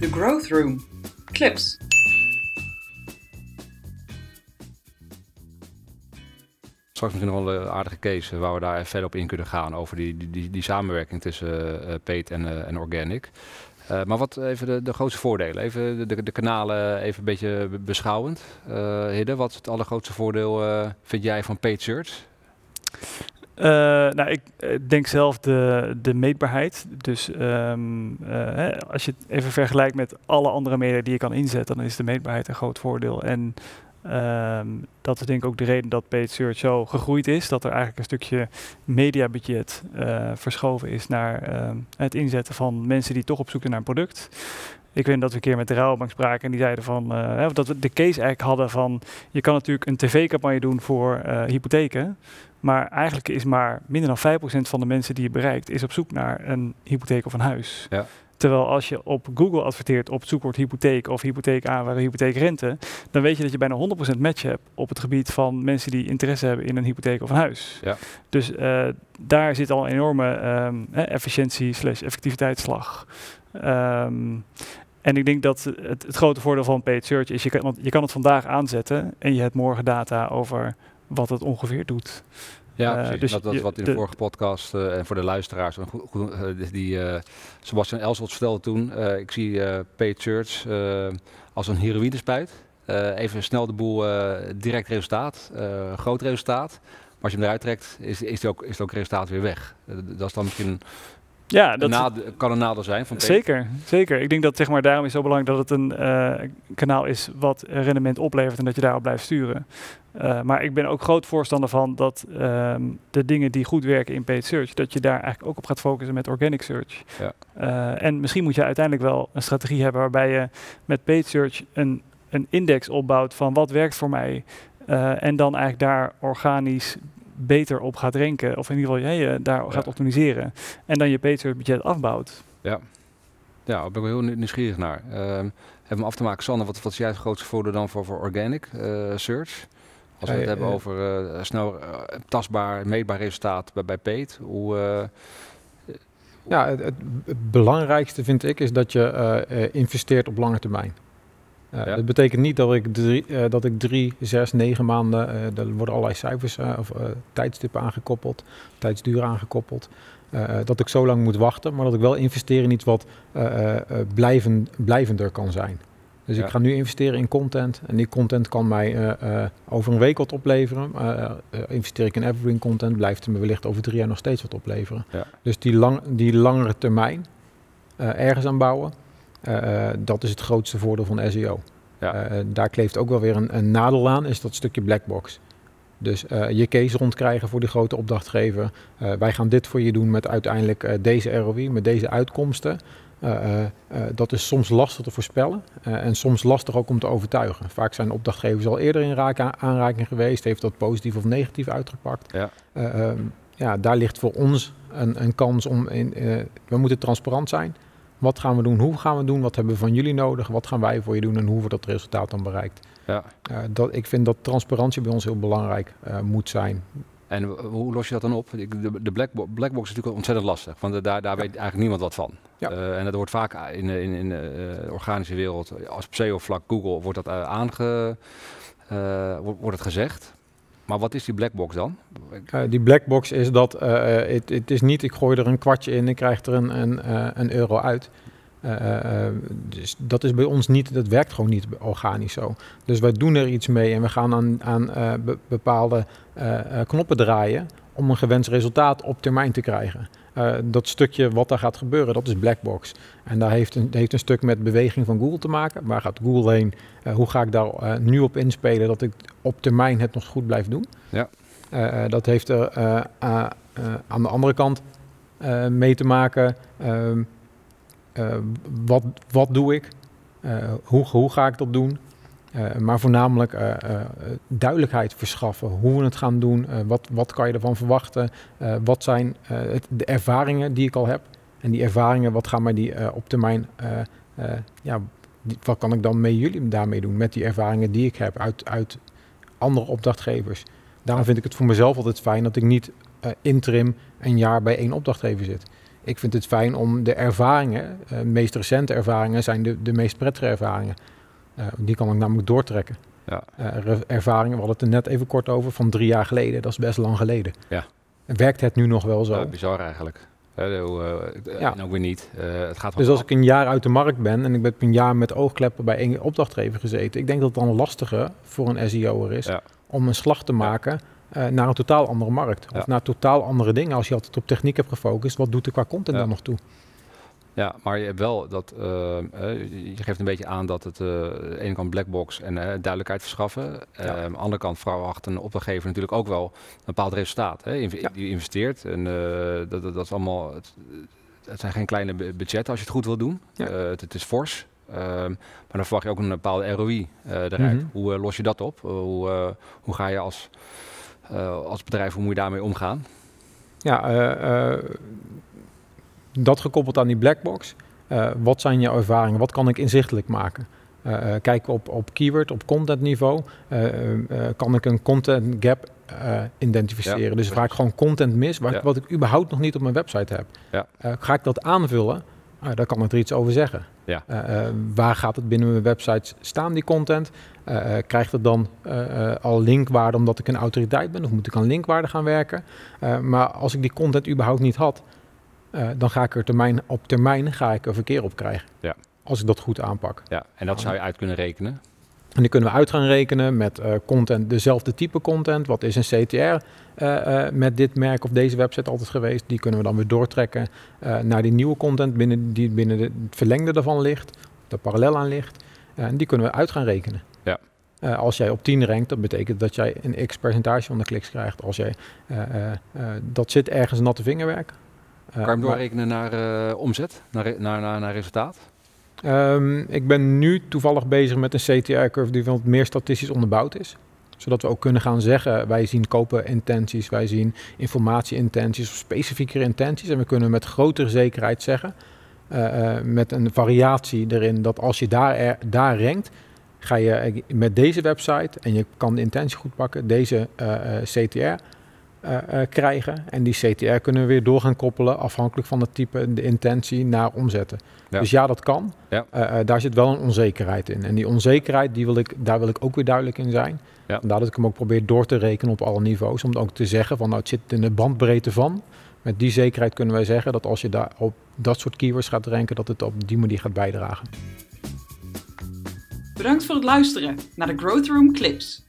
The Growth Room. Clips. Straks misschien nog wel een aardige case waar we daar verder op in kunnen gaan over die, die, die, samenwerking tussen uh, Peet en, en Organic. Maar wat even de, de, grootste voordelen? Even de, de, kanalen even een beetje beschouwend. Hidde, wat is het allergrootste voordeel vind jij van paid search? Nou, ik denk zelf de, de meetbaarheid. Dus um, hè, als je het even vergelijkt met alle andere media die je kan inzetten, dan is de meetbaarheid een groot voordeel. En Um, dat is denk ik ook de reden dat paid search zo gegroeid is. Dat er eigenlijk een stukje mediabudget verschoven is naar uh, het inzetten van mensen die toch op zoek zijn naar een product. Ik weet dat we een keer met de Rabobank spraken en die zeiden van, uh, dat we de case eigenlijk hadden van, je kan natuurlijk een tv-campagne doen voor uh, hypotheken, maar eigenlijk is maar minder dan 5% van de mensen die je bereikt, is op zoek naar een hypotheek of een huis. Ja. Terwijl als je op Google adverteert op het zoekwoord hypotheek of hypotheek aanwaarde, hypotheekrente, dan weet je dat je bijna 100% match hebt op het gebied van mensen die interesse hebben in een hypotheek of een huis. Ja. Dus uh, daar zit al een enorme um, efficiëntie slash effectiviteitsslag. Um, en ik denk dat het, het, grote voordeel van paid search is, je kan, je kan het vandaag aanzetten en je hebt morgen data over wat het ongeveer doet. Ja, uh, precies. Dus dat, dat is wat in de, vorige podcast uh, en voor de luisteraars. Uh, die Sebastian Elsels vertelde toen, ik zie paid search als een heroïnespuit. even snel de boel, direct resultaat, groot resultaat. Maar als je hem eruit trekt, is, is, het ook, is het ook resultaat weer weg. dat is dan misschien ja, dat kan een nadeel zijn. Van zeker, zeker. Ik denk dat zeg maar, daarom is zo belangrijk dat het een uh, kanaal is wat rendement oplevert en dat je daarop blijft sturen. Uh, maar ik ben ook groot voorstander van dat um, de dingen die goed werken in paid search, dat je daar eigenlijk ook op gaat focussen met organic search. Ja. Uh, en misschien moet je uiteindelijk wel een strategie hebben waarbij je met paid search een, een index opbouwt van wat werkt voor mij. en dan eigenlijk daar organisch beter op gaat renken. Of in ieder geval je daar ja. gaat optimiseren. En dan je beter budget afbouwt. Ja, ja daar ben ik wel heel nieuwsgierig naar. Uh, hebben we af te maken, Sanne, wat, wat is jij het grootste voordeel dan voor, voor organic uh, search? Als we het hebben over uh, snel uh, tastbaar, meetbaar resultaat bij, bij Peet. Hoe, ja, het, het, belangrijkste vind ik is dat je investeert op lange termijn. Uh, ja. Dat betekent niet dat ik drie, uh, dat ik drie zes, negen maanden, uh, er worden allerlei cijfers of tijdstippen aangekoppeld, tijdsduur aangekoppeld, dat ik zo lang moet wachten, maar dat ik wel investeer in iets wat blijven, blijvender kan zijn. Dus ja. ik ga nu investeren in content en die content kan mij over een week wat opleveren. investeer ik in evergreen content, blijft het me wellicht over drie jaar nog steeds wat opleveren. Ja. Dus die, lang, die langere termijn ergens aan bouwen. Uh, dat is het grootste voordeel van SEO. Ja. Uh, daar kleeft ook wel weer een, een, nadeel aan, is dat stukje blackbox. Dus uh, je case rondkrijgen voor die grote opdrachtgever. wij gaan dit voor je doen met uiteindelijk deze ROI, met deze uitkomsten. dat is soms lastig te voorspellen en soms lastig ook om te overtuigen. Vaak zijn opdrachtgevers al eerder in aanraking geweest, heeft dat positief of negatief uitgepakt. Ja, ehm, ja daar ligt voor ons een, een kans om, in, we moeten transparant zijn. Wat gaan we doen? Hoe gaan we doen? Wat hebben we van jullie nodig? Wat gaan wij voor je doen en hoe wordt dat resultaat dan bereikt? Ja. Uh, dat, ik vind dat transparantie bij ons heel belangrijk uh, moet zijn. En hoe los je dat dan op? De, de black, blackbox is natuurlijk ontzettend lastig, want daar, daar ja. weet eigenlijk niemand wat van. Ja. Uh, en dat wordt vaak in, in, in de organische wereld, als op SEO-vlak Google, wordt dat aange, wordt het gezegd. Maar wat is die blackbox dan? Uh, die blackbox is dat het uh, is niet, ik gooi er een kwartje in en krijg er een, een, euro uit. dus dat is bij ons niet, dat werkt gewoon niet organisch zo. Dus wij doen er iets mee en we gaan aan, aan be bepaalde knoppen draaien om een gewenst resultaat op termijn te krijgen. Uh, dat stukje wat daar gaat gebeuren, dat is Blackbox. En daar heeft een, heeft een stuk met beweging van Google te maken. Waar gaat Google heen? Uh, hoe ga ik daar uh, nu op inspelen dat ik op termijn het nog goed blijf doen? Ja. dat heeft er aan de andere kant mee te maken. Ehm, wat, wat doe ik? hoe, hoe ga ik dat doen? Uh, maar voornamelijk uh, uh, duidelijkheid verschaffen hoe we het gaan doen. wat, wat kan je ervan verwachten? wat zijn de ervaringen die ik al heb? En die ervaringen, wat gaan mij die op termijn... ja, wat kan ik dan met jullie daarmee doen? Met die ervaringen die ik heb uit, uit andere opdrachtgevers. Daarom vind ik het voor mezelf altijd fijn dat ik niet interim een jaar bij één opdrachtgever zit. Ik vind het fijn om de ervaringen, de meest recente ervaringen zijn de, de meest prettige ervaringen. Die kan ik namelijk doortrekken. Ja. ervaringen, we hadden het er net even kort over, van drie jaar geleden. Dat is best lang geleden. Ja. Werkt het nu nog wel zo? Ja, bizar eigenlijk. Ja. En ook weer niet. het gaat dus als ik een jaar uit de markt ben en ik ben een jaar met oogkleppen bij één opdrachtgever gezeten, ik denk dat het dan lastiger voor een SEO'er is om een slag te maken naar een totaal andere markt. Of naar totaal andere dingen. Als je altijd op techniek hebt gefocust, wat doet er qua content dan nog toe? Ja, maar je hebt wel dat, uh, je geeft een beetje aan dat het uh, aan de ene kant blackbox en duidelijkheid verschaffen. Ja. aan de andere kant verwacht een opdrachtgever natuurlijk ook wel een bepaald resultaat. Hè, Die investeert en dat, dat, dat, is allemaal, het, het, zijn geen kleine budgetten als je het goed wil doen. Het, het, is fors. Ehm, maar dan verwacht je ook een bepaalde ROI eruit. Mhm. Hoe los je dat op? hoe, hoe ga je als, als bedrijf, hoe moet je daarmee omgaan? Ja, dat gekoppeld aan die blackbox. Uh, wat zijn je ervaringen? Wat kan ik inzichtelijk maken? Uh, kijken op, op keyword, op content niveau. kan ik een content gap identificeren? dus vaak gewoon content mis, wat, wat ik überhaupt nog niet op mijn website heb. Ja. ga ik dat aanvullen? dan kan ik er iets over zeggen. Ja. waar gaat het binnen mijn website staan, die content? krijgt het dan al linkwaarde omdat ik een autoriteit ben? Of moet ik aan linkwaarde gaan werken? maar als ik die content überhaupt niet had, uh, dan ga ik er termijn, op termijn ga ik er verkeer op krijgen. Ja. Als ik dat goed aanpak. Ja, en dat zou je uit kunnen rekenen? En die kunnen we uit gaan rekenen met uh, content, dezelfde type content. Wat is een CTR uh, uh, met dit merk of deze website altijd geweest? Die kunnen we dan weer doortrekken naar die nieuwe content binnen, die binnen de, het verlengde daarvan ligt, de parallel aan ligt. en die kunnen we uit gaan rekenen. Ja. als jij op 10 rankt, dat betekent dat jij een x percentage van de kliks krijgt. Als jij, dat zit ergens natte vingerwerk. Kan je hem doorrekenen naar uh, omzet, naar, naar, naar, naar resultaat? Um, ik ben nu toevallig bezig met een CTR-curve die wat meer statistisch onderbouwd is. Zodat we ook kunnen gaan zeggen, wij zien kopen intenties, wij zien informatie-intenties of specifiekere intenties. En we kunnen met grotere zekerheid zeggen, uh, uh, met een variatie erin, dat als je daar, er, daar rankt, ga je met deze website, en je kan de intentie goed pakken, deze CTR uh, krijgen. En die CTR kunnen we weer door gaan koppelen, afhankelijk van het type, de intentie, naar omzetten. Dus ja, dat kan. Ja. Uh, daar zit wel een onzekerheid in. En die onzekerheid, die wil ik, daar wil ik ook weer duidelijk in zijn. Ja. Vandaar dat ik hem ook probeer door te rekenen op alle niveaus. Om ook te zeggen van, nou, het zit in de bandbreedte van. Met die zekerheid kunnen wij zeggen dat als je daar op dat soort keywords gaat ranken, dat het op die manier gaat bijdragen. Bedankt voor het luisteren naar de Growth Room Clips.